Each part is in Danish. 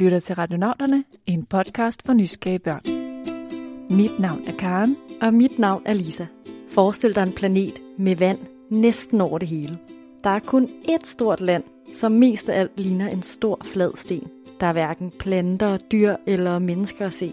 lytter til Radionauterne, en podcast for nysgerrige børn. Mit navn er Karen. Og mit navn er Lisa. Forestil dig en planet med vand næsten over det hele. Der er kun ét stort land, som mest af alt ligner en stor flad sten. Der er hverken planter, dyr eller mennesker at se.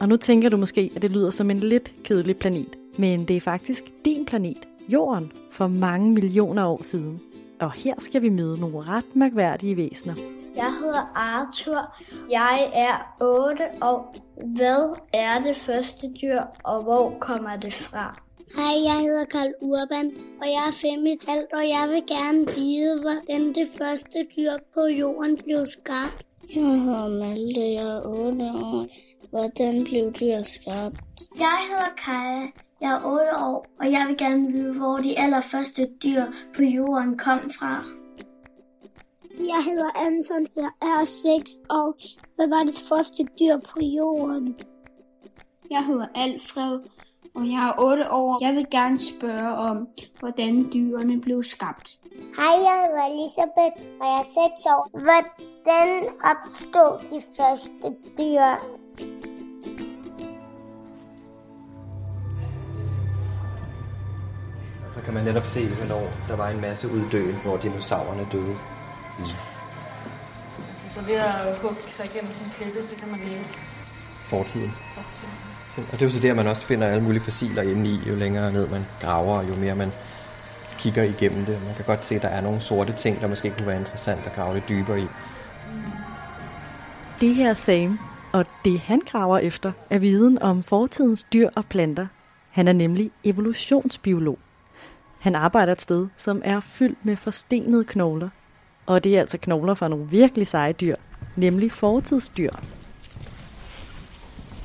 Og nu tænker du måske, at det lyder som en lidt kedelig planet. Men det er faktisk din planet, Jorden, for mange millioner år siden. Og her skal vi møde nogle ret mærkværdige væsener. Jeg hedder Arthur. Jeg er 8 år. Hvad er det første dyr, og hvor kommer det fra? Hej, jeg hedder Karl Urban, og jeg er fem et halvt, og jeg vil gerne vide, hvordan det første dyr på jorden blev skabt. Jeg hedder Malte, jeg er 8 år. Hvordan blev dyr skabt? Jeg hedder Kaja, jeg er 8 år, og jeg vil gerne vide, hvor de allerførste dyr på jorden kom fra. Jeg hedder Anton, jeg er 6 år. Hvad var det første dyr på jorden? Jeg hedder Alfred, og jeg er 8 år. Jeg vil gerne spørge om, hvordan dyrene blev skabt. Hej, jeg hedder Elisabeth, og jeg er 6 år. Hvordan opstod de første dyr? Så kan man netop se, hvornår der var en masse uddøen, hvor dinosaurerne døde. Altså, så ved at hugge sig igennem sådan klippe, så kan man læse Fortiden. fortiden. Og det er jo så der, man også finder alle mulige fossiler inde i, jo længere ned man graver, jo mere man kigger igennem det. Man kan godt se, at der er nogle sorte ting, der måske kunne være interessant at grave lidt dybere i. Det her er Sam, og det han graver efter er viden om fortidens dyr og planter. Han er nemlig evolutionsbiolog. Han arbejder et sted, som er fyldt med forstenede knogler. Og det er altså knogler fra nogle virkelig seje dyr, nemlig fortidsdyr.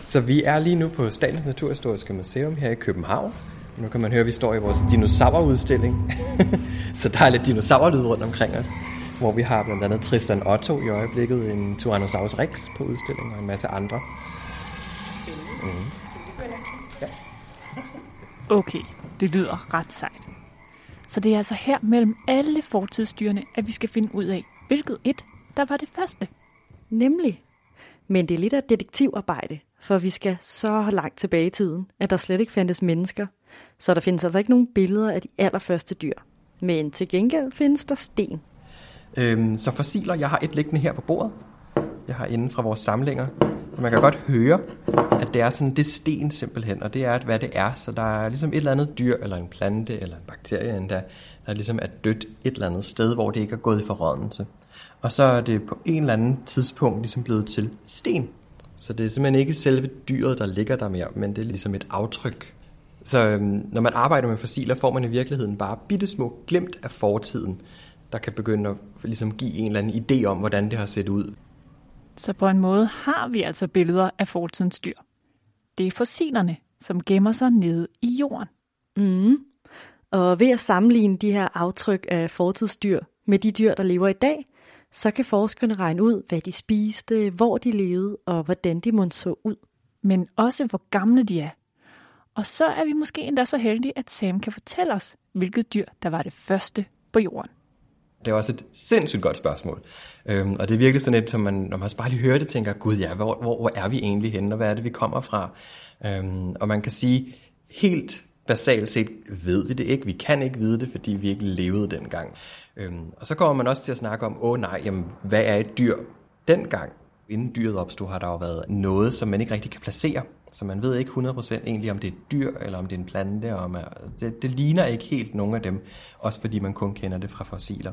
Så vi er lige nu på Statens Naturhistoriske Museum her i København. Nu kan man høre, at vi står i vores dinosaurudstilling. så der er lidt dinosaurlyd rundt omkring os. Hvor vi har blandt andet Tristan Otto i øjeblikket, en Tyrannosaurus Rex på udstillingen og en masse andre. Mm. Okay, det lyder ret sejt. Så det er altså her mellem alle fortidsdyrene, at vi skal finde ud af, hvilket et, der var det første. Nemlig. Men det er lidt af et detektivarbejde, for vi skal så langt tilbage i tiden, at der slet ikke fandtes mennesker. Så der findes altså ikke nogen billeder af de allerførste dyr. Men til gengæld findes der sten. Øhm, så fossiler, jeg har et liggende her på bordet. Jeg har inde fra vores samlinger. Og man kan godt høre, at det er sådan, det er sten simpelthen, og det er, hvad det er. Så der er ligesom et eller andet dyr, eller en plante, eller en bakterie endda, der ligesom er dødt et eller andet sted, hvor det ikke er gået i forrådnelse. Og så er det på en eller anden tidspunkt ligesom blevet til sten. Så det er simpelthen ikke selve dyret, der ligger der mere, men det er ligesom et aftryk. Så øhm, når man arbejder med fossiler, får man i virkeligheden bare bittesmå glimt af fortiden, der kan begynde at ligesom give en eller anden idé om, hvordan det har set ud. Så på en måde har vi altså billeder af fortidens dyr. Det er fossilerne, som gemmer sig nede i jorden. Mm. Og ved at sammenligne de her aftryk af fortidsdyr med de dyr, der lever i dag, så kan forskerne regne ud, hvad de spiste, hvor de levede og hvordan de måtte så ud. Men også hvor gamle de er. Og så er vi måske endda så heldige, at Sam kan fortælle os, hvilket dyr, der var det første på jorden. Det er også et sindssygt godt spørgsmål. Øhm, og det er virkelig sådan et, som man, når man bare lige hører det, tænker, gud ja, hvor, hvor, hvor er vi egentlig henne, og hvad er det, vi kommer fra? Øhm, og man kan sige, helt basalt set ved vi det ikke. Vi kan ikke vide det, fordi vi ikke levede dengang. Øhm, og så kommer man også til at snakke om, åh nej, jamen, hvad er et dyr dengang? Inden dyret opstod, har der jo været noget, som man ikke rigtig kan placere. Så man ved ikke 100% egentlig, om det er et dyr, eller om det er en plante. Og man, det, det ligner ikke helt nogen af dem, også fordi man kun kender det fra fossiler.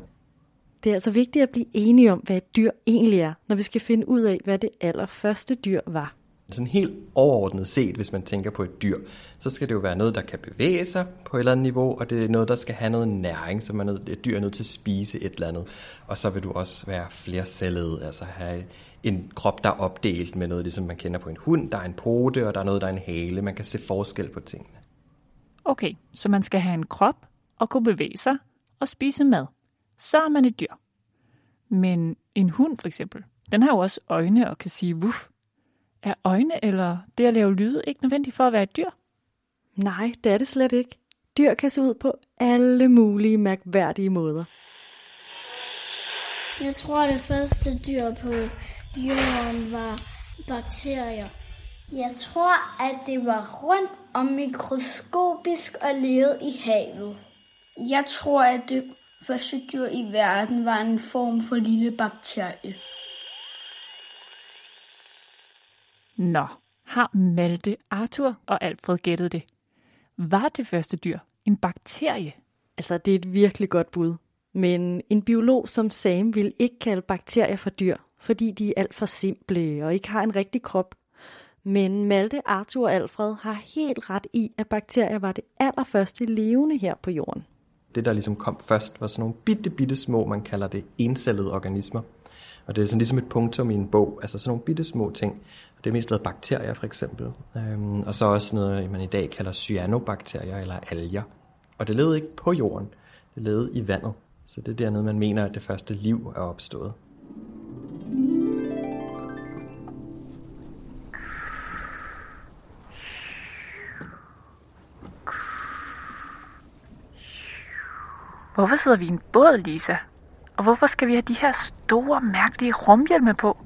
Det er altså vigtigt at blive enige om, hvad et dyr egentlig er, når vi skal finde ud af, hvad det allerførste dyr var. Sådan helt overordnet set, hvis man tænker på et dyr, så skal det jo være noget, der kan bevæge sig på et eller andet niveau, og det er noget, der skal have noget næring, så man er et dyr er nødt til at spise et eller andet. Og så vil du også være flercellet, altså have en krop, der er opdelt med noget, ligesom man kender på en hund. Der er en pote, og der er noget, der er en hale. Man kan se forskel på tingene. Okay, så man skal have en krop og kunne bevæge sig og spise mad. Så er man et dyr. Men en hund for eksempel, den har jo også øjne og kan sige wuff. Er øjne eller det at lave lyde ikke nødvendigt for at være et dyr? Nej, det er det slet ikke. Dyr kan se ud på alle mulige mærkværdige måder. Jeg tror, det første dyr på jorden var bakterier? Jeg tror, at det var rundt og mikroskopisk og levede i havet. Jeg tror, at det første dyr i verden var en form for lille bakterie. Nå, har Malte, Arthur og Alfred gættet det? Var det første dyr en bakterie? Altså, det er et virkelig godt bud. Men en biolog som Sam vil ikke kalde bakterier for dyr, fordi de er alt for simple og ikke har en rigtig krop. Men Malte, Arthur og Alfred har helt ret i, at bakterier var det allerførste levende her på jorden. Det, der ligesom kom først, var sådan nogle bitte, bitte små, man kalder det encellede organismer. Og det er sådan ligesom et punktum i en bog, altså sådan nogle bitte små ting. Og det er mest været bakterier for eksempel. Øhm, og så også noget, man i dag kalder cyanobakterier eller alger. Og det levede ikke på jorden, det levede i vandet. Så det er dernede, man mener, at det første liv er opstået. Hvorfor sidder vi i en båd, Lisa? Og hvorfor skal vi have de her store, mærkelige rumhjelme på?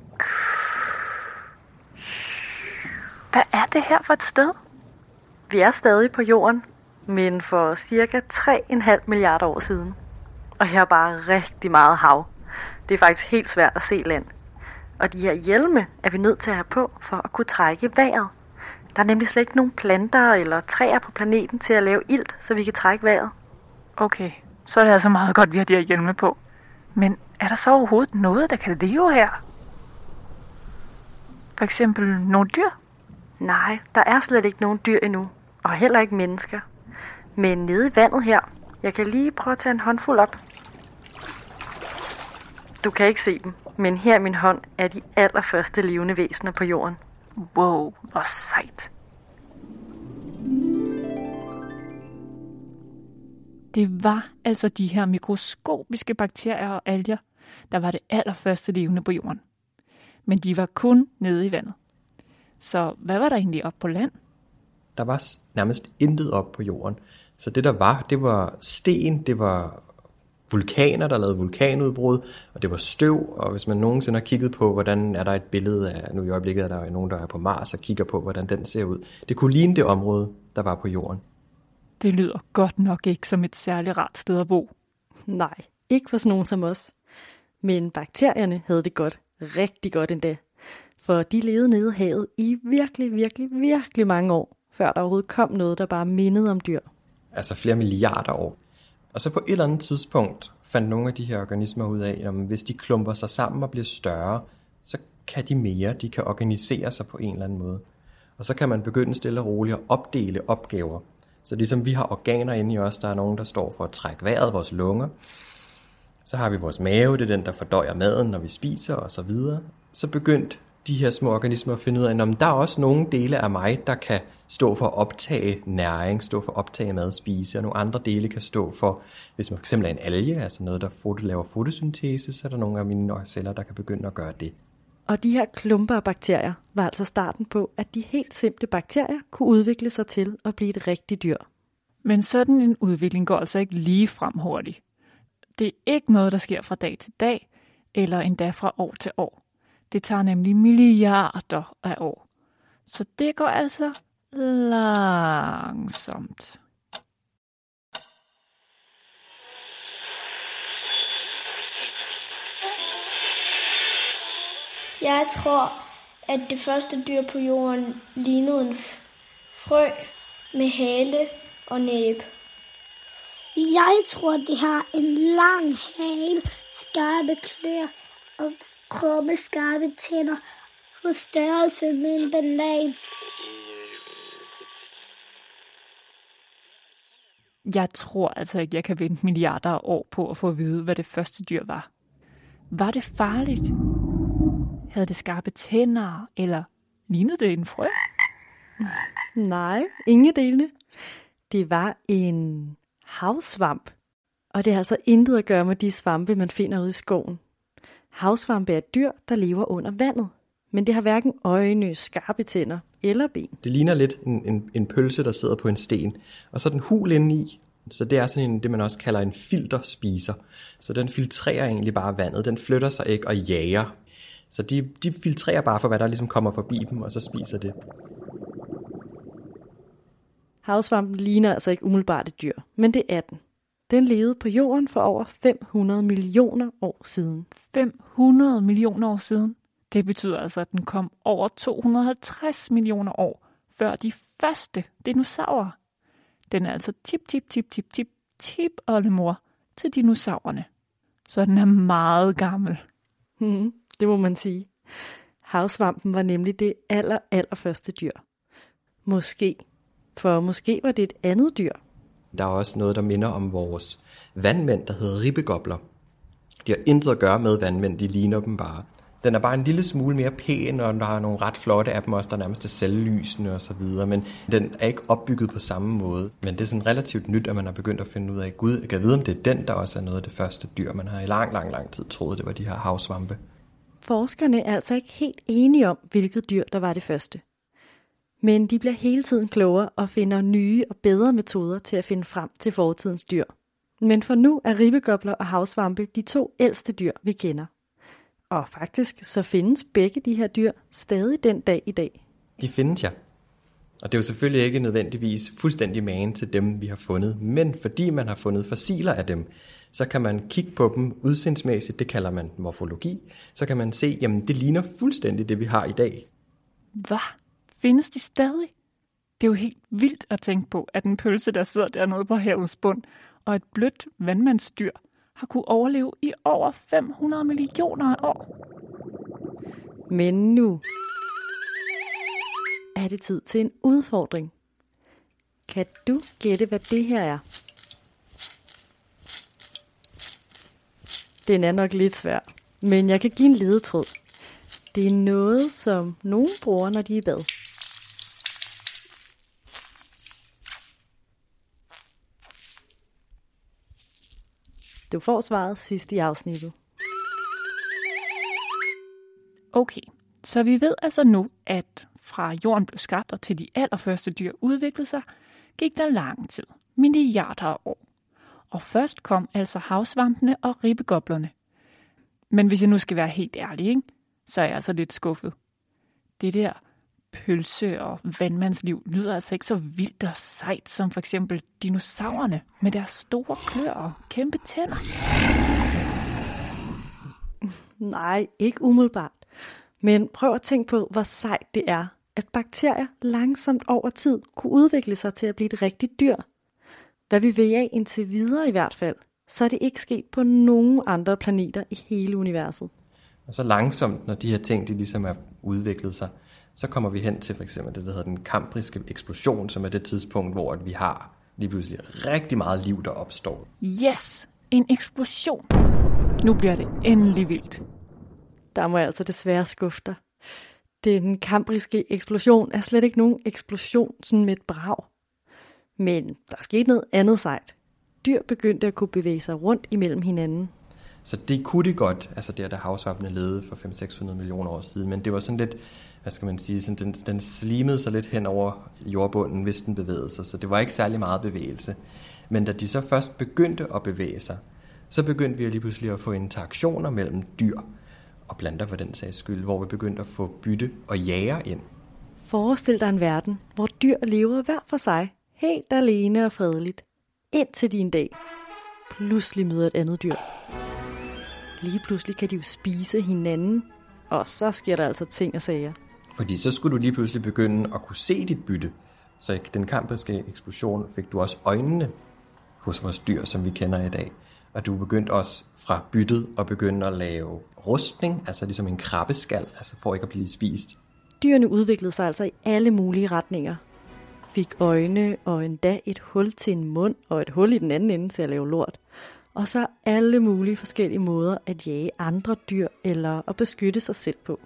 Hvad er det her for et sted? Vi er stadig på jorden, men for cirka 3,5 milliarder år siden. Og her er bare rigtig meget hav. Det er faktisk helt svært at se land. Og de her hjelme er vi nødt til at have på for at kunne trække vejret. Der er nemlig slet ikke nogen planter eller træer på planeten til at lave ilt, så vi kan trække vejret. Okay, så er det altså meget godt, vi har de her hjelme på. Men er der så overhovedet noget, der kan leve her? For eksempel nogle dyr? Nej, der er slet ikke nogen dyr endnu, og heller ikke mennesker. Men nede i vandet her, jeg kan lige prøve at tage en håndfuld op. Du kan ikke se dem, men her i min hånd er de allerførste levende væsener på jorden. Wow, hvor sejt. Det var altså de her mikroskopiske bakterier og alger, der var det allerførste levende på jorden. Men de var kun nede i vandet. Så hvad var der egentlig op på land? Der var nærmest intet op på jorden. Så det der var, det var sten, det var vulkaner, der lavede vulkanudbrud, og det var støv, og hvis man nogensinde har kigget på, hvordan er der et billede af, nu i øjeblikket er der nogen, der er på Mars og kigger på, hvordan den ser ud. Det kunne ligne det område, der var på jorden. Det lyder godt nok ikke som et særligt rart sted at bo. Nej, ikke for sådan nogen som os. Men bakterierne havde det godt. Rigtig godt endda. For de levede nede i havet i virkelig, virkelig, virkelig mange år, før der overhovedet kom noget, der bare mindede om dyr. Altså flere milliarder år. Og så på et eller andet tidspunkt fandt nogle af de her organismer ud af, at hvis de klumper sig sammen og bliver større, så kan de mere, de kan organisere sig på en eller anden måde. Og så kan man begynde stille og roligt at opdele opgaver. Så ligesom vi har organer inde i os, der er nogen, der står for at trække vejret, vores lunger. Så har vi vores mave, det er den, der fordøjer maden, når vi spiser og så videre. Så begyndte de her små organismer at finde ud af, at der er også nogle dele af mig, der kan stå for at optage næring, stå for at optage mad, spise, og nogle andre dele kan stå for, hvis man fx er en alge, altså noget, der laver fotosyntese, så er der nogle af mine celler, der kan begynde at gøre det. Og de her klumper af bakterier var altså starten på, at de helt simple bakterier kunne udvikle sig til at blive et rigtigt dyr. Men sådan en udvikling går altså ikke lige frem hurtigt. Det er ikke noget, der sker fra dag til dag, eller endda fra år til år. Det tager nemlig milliarder af år. Så det går altså langsomt. Jeg tror, at det første dyr på jorden lignede en frø med hale og næb. Jeg tror, det har en lang hale, skarpe klør og kroppe skarpe tænder på størrelse med en banan. Jeg tror altså ikke, jeg kan vente milliarder af år på at få at vide, hvad det første dyr var. Var det farligt? Havde det skarpe tænder, eller lignede det en frø? Nej, ingen delene. Det var en havsvamp. Og det har altså intet at gøre med de svampe, man finder ude i skoven. Havsvampe er et dyr, der lever under vandet. Men det har hverken øjne, skarpe tænder eller ben. Det ligner lidt en, en, en pølse, der sidder på en sten. Og så er den hul indeni, så det er sådan en, det, man også kalder en filterspiser. Så den filtrerer egentlig bare vandet. Den flytter sig ikke og jager Så de, de filtrerer bare for, hvad der ligesom kommer forbi dem, og så spiser det. Havsvampen ligner altså ikke umiddelbart et dyr, men det er den. Den levede på jorden for over 500 millioner år siden. 500 millioner år siden. Det betyder altså, at den kom over 250 millioner år før de første dinosaurer. Den er altså tip, tip, tip, tip, tip, tip oldemor til dinosaurerne. Så den er meget gammel. Hmm, det må man sige. Havsvampen var nemlig det aller, aller første dyr. Måske. For måske var det et andet dyr. Der er også noget, der minder om vores vandmænd, der hedder ribbegobler. De har intet at gøre med vandmænd, de ligner dem bare. Den er bare en lille smule mere pæn, og der er nogle ret flotte af dem også, der nærmest er selvlysende og så videre, men den er ikke opbygget på samme måde. Men det er sådan relativt nyt, at man har begyndt at finde ud af, gud, jeg kan vide, om det er den, der også er noget af det første dyr. Man har i lang, lang, lang tid troet, det var de her havsvampe. Forskerne er altså ikke helt enige om, hvilket dyr, der var det første. Men de bliver hele tiden klogere og finder nye og bedre metoder til at finde frem til fortidens dyr. Men for nu er ribbegobler og havsvampe de to ældste dyr, vi kender. Og faktisk så findes begge de her dyr stadig den dag i dag. De findes ja. Og det er jo selvfølgelig ikke nødvendigvis fuldstændig magen til dem, vi har fundet, men fordi man har fundet fossiler af dem, så kan man kigge på dem udseendsmæssigt, det kalder man morfologi, så kan man se, jamen det ligner fuldstændig det, vi har i dag. Hvad? Findes de stadig? Det er jo helt vildt at tænke på, at en pølse, der sidder dernede på havets bund, og et blødt vandmandsdyr har kunne overleve i over 500 millioner år. Men nu er det tid til en udfordring. Kan du gætte, hvad det her er? Den er nok lidt svær, men jeg kan give en ledetråd. Det er noget, som nogen bruger, når de er i bad. Du får svaret sidst i afsnittet. Okay, så vi ved altså nu, at fra jorden blev skabt og til de allerførste dyr udviklede sig, gik der lang tid, milliarder af år. Og først kom altså havsvampene og ribbegoblerne. Men hvis jeg nu skal være helt ærlig, ikke, så er jeg altså lidt skuffet. Det der pølse og vandmandsliv lyder altså ikke så vildt og sejt som for eksempel dinosaurerne med deres store klør og kæmpe tænder. Nej, ikke umiddelbart. Men prøv at tænke på, hvor sejt det er, at bakterier langsomt over tid kunne udvikle sig til at blive et rigtigt dyr. Hvad vi ved af indtil videre i hvert fald, så er det ikke sket på nogen andre planeter i hele universet. Og så langsomt, når de her ting de ligesom er udviklet sig, så kommer vi hen til for eksempel det, der hedder den kambriske eksplosion, som er det tidspunkt, hvor vi har lige pludselig rigtig meget liv, der opstår. Yes! En eksplosion! Nu bliver det endelig vildt. Der må jeg altså desværre skuffe dig. Den kambriske eksplosion er slet ikke nogen eksplosion sådan med et brag. Men der skete noget andet sejt. Dyr begyndte at kunne bevæge sig rundt imellem hinanden. Så det kunne det godt, altså der, der havsvampene levede for 500-600 millioner år siden, men det var sådan lidt, hvad skal man sige, sådan, den, den slimede sig lidt hen over jordbunden, hvis den bevægede sig, så det var ikke særlig meget bevægelse. Men da de så først begyndte at bevæge sig, så begyndte vi lige pludselig at få interaktioner mellem dyr og planter for den sags skyld, hvor vi begyndte at få bytte og jager ind. Forestil dig en verden, hvor dyr lever hver for sig, helt alene og fredeligt, indtil din dag pludselig møder et andet dyr. Lige pludselig kan de jo spise hinanden, og så sker der altså ting og sager. Fordi så skulle du lige pludselig begynde at kunne se dit bytte. Så i den kampiske eksplosion fik du også øjnene hos vores dyr, som vi kender i dag. Og du begyndte også fra byttet at begynde at lave rustning, altså ligesom en krabbeskal, altså for ikke at blive spist. Dyrene udviklede sig altså i alle mulige retninger. Fik øjne og endda et hul til en mund og et hul i den anden ende til at lave lort. Og så alle mulige forskellige måder at jage andre dyr eller at beskytte sig selv på.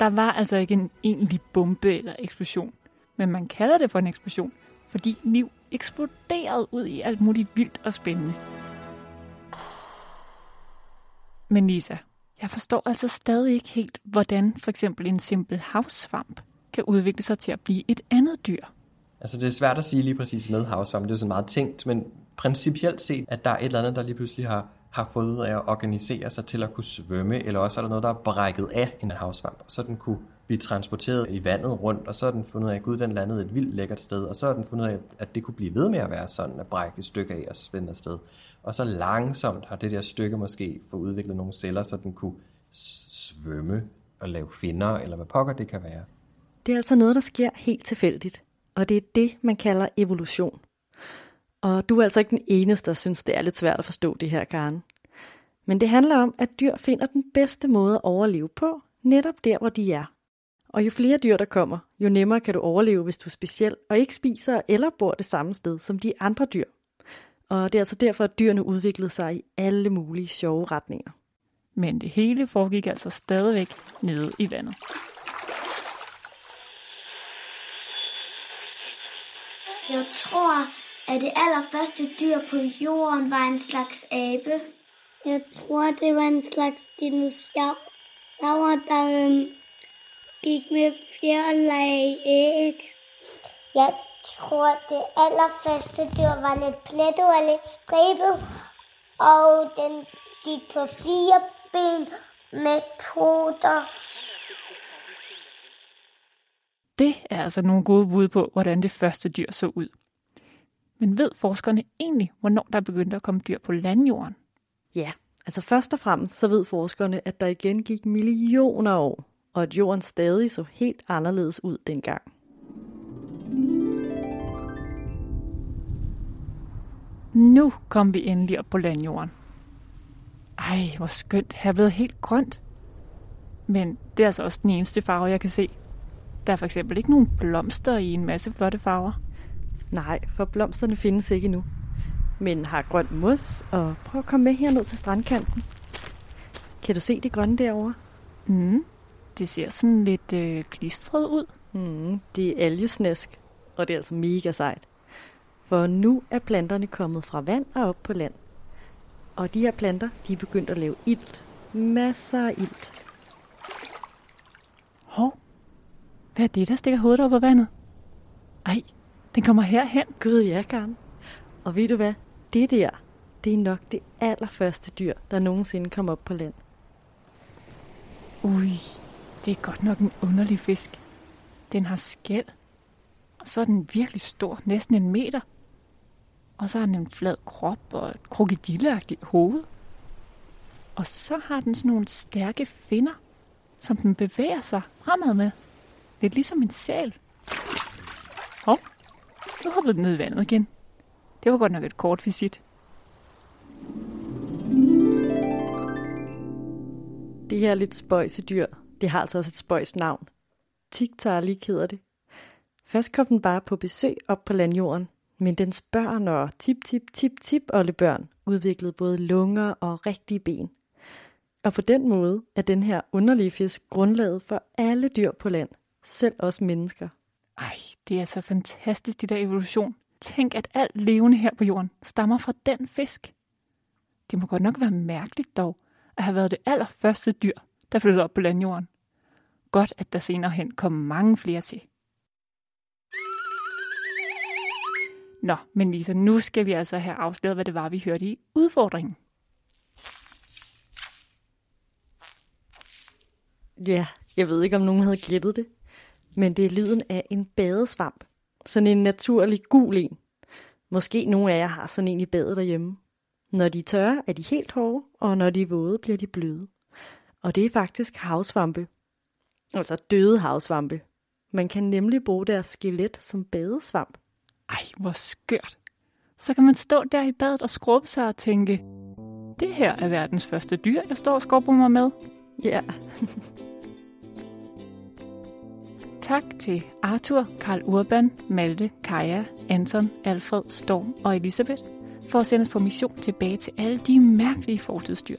Der var altså ikke en egentlig bombe eller eksplosion, men man kalder det for en eksplosion, fordi liv eksploderede ud i alt muligt vildt og spændende. Men Lisa, jeg forstår altså stadig ikke helt, hvordan for eksempel en simpel havsvamp kan udvikle sig til at blive et andet dyr. Altså det er svært at sige lige præcis med havsvamp, det er jo sådan meget tænkt, men principielt set, at der er et eller andet, der lige pludselig har har fået ud af at organisere sig til at kunne svømme, eller også er der noget, der er brækket af en havsvamp, så den kunne blive transporteret i vandet rundt, og så har den fundet ud af, at Gud den landede et vildt lækkert sted, og så har den fundet ud af, at det kunne blive ved med at være sådan, at brække et stykke af og svinde afsted. Og så langsomt har det der stykke måske fået udviklet nogle celler, så den kunne svømme og lave finder, eller hvad pokker det kan være. Det er altså noget, der sker helt tilfældigt, og det er det, man kalder evolution. Og du er altså ikke den eneste, der synes, det er lidt svært at forstå det her, Karen. Men det handler om, at dyr finder den bedste måde at overleve på, netop der, hvor de er. Og jo flere dyr, der kommer, jo nemmere kan du overleve, hvis du er speciel og ikke spiser eller bor det samme sted som de andre dyr. Og det er altså derfor, at dyrene udviklede sig i alle mulige sjove retninger. Men det hele foregik altså stadigvæk nede i vandet. Jeg tror, at det allerførste dyr på jorden var en slags abe. Jeg tror, det var en slags dinosaur, der øhm, gik med fjerlag æg. Jeg tror, det allerførste dyr var lidt plettet og lidt stribet, og den gik på fire ben med poter. Det er altså nogle gode bud på, hvordan det første dyr så ud. Men ved forskerne egentlig, hvornår der begyndte at komme dyr på landjorden? Ja, altså først og fremmest så ved forskerne, at der igen gik millioner år, og at jorden stadig så helt anderledes ud dengang. Nu kom vi endelig op på landjorden. Ej, hvor skønt. Her er blevet helt grønt. Men det er altså også den eneste farve, jeg kan se. Der er for eksempel ikke nogen blomster i en masse flotte farver. Nej, for blomsterne findes ikke endnu. Men har grøn mos, og prøv at komme med herned til strandkanten. Kan du se det grønne derovre? Mm, det ser sådan lidt øh, klistret ud. Mm, det er algesnæsk, og det er altså mega sejt. For nu er planterne kommet fra vand og op på land. Og de her planter, de er begyndt at lave ilt. Masser af ilt. Hov, hvad er det, der stikker hovedet op af vandet? Ej, den kommer herhen. Gud, ja, Karen. Og ved du hvad? Det der, det er nok det allerførste dyr, der nogensinde kom op på land. Ui, det er godt nok en underlig fisk. Den har skæld. Og så er den virkelig stor, næsten en meter. Og så har den en flad krop og et krokodilleagtigt hoved. Og så har den sådan nogle stærke finner, som den bevæger sig fremad med. Lidt ligesom en sæl. Hov, nu hoppede den ned i vandet igen. Det var godt nok et kort visit. Det her lidt spøjse dyr, det har altså også et spøjst navn. Tiktaalik hedder det. Først kom den bare på besøg op på landjorden, men dens børn og tip-tip-tip-tip oldebørn udviklede både lunger og rigtige ben. Og på den måde er den her underlige fisk grundlaget for alle dyr på land, selv os mennesker. Ej, det er så fantastisk, det der evolution. Tænk, at alt levende her på jorden stammer fra den fisk. Det må godt nok være mærkeligt dog, at have været det allerførste dyr, der flyttede op på landjorden. Godt, at der senere hen kom mange flere til. Nå, men Lisa, nu skal vi altså have afsløret, hvad det var, vi hørte i udfordringen. Ja, jeg ved ikke, om nogen havde gættet det, men det er lyden af en badesvamp. Sådan en naturlig gul en. Måske nogle af jer har sådan en i badet derhjemme. Når de er tørre, er de helt hårde, og når de er våde, bliver de bløde. Og det er faktisk havsvampe. Altså døde havsvampe. Man kan nemlig bruge deres skelet som badesvamp. Ej, hvor skørt. Så kan man stå der i badet og skrubbe sig og tænke, det her er verdens første dyr, jeg står og skrubber mig med. Ja. Yeah. tak til Arthur, Karl Urban, Malte, Kaja, Anton, Alfred, Storm og Elisabeth for at sende os på mission tilbage til alle de mærkelige fortidsdyr.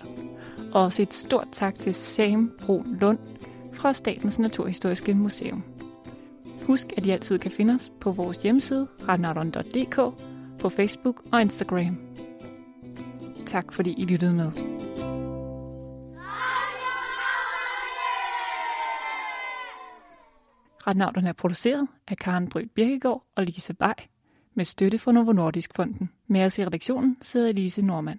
Og også et stort tak til Sam Brun Lund fra Statens Naturhistoriske Museum. Husk, at I altid kan finde os på vores hjemmeside, radnaron.dk, på Facebook og Instagram. Tak fordi I lyttede med. Radnauterne er produceret af Karen Brød Birkegaard og Lise Bay med støtte fra Novo Nordisk Fonden. Med os i redaktionen sidder Elise Normand.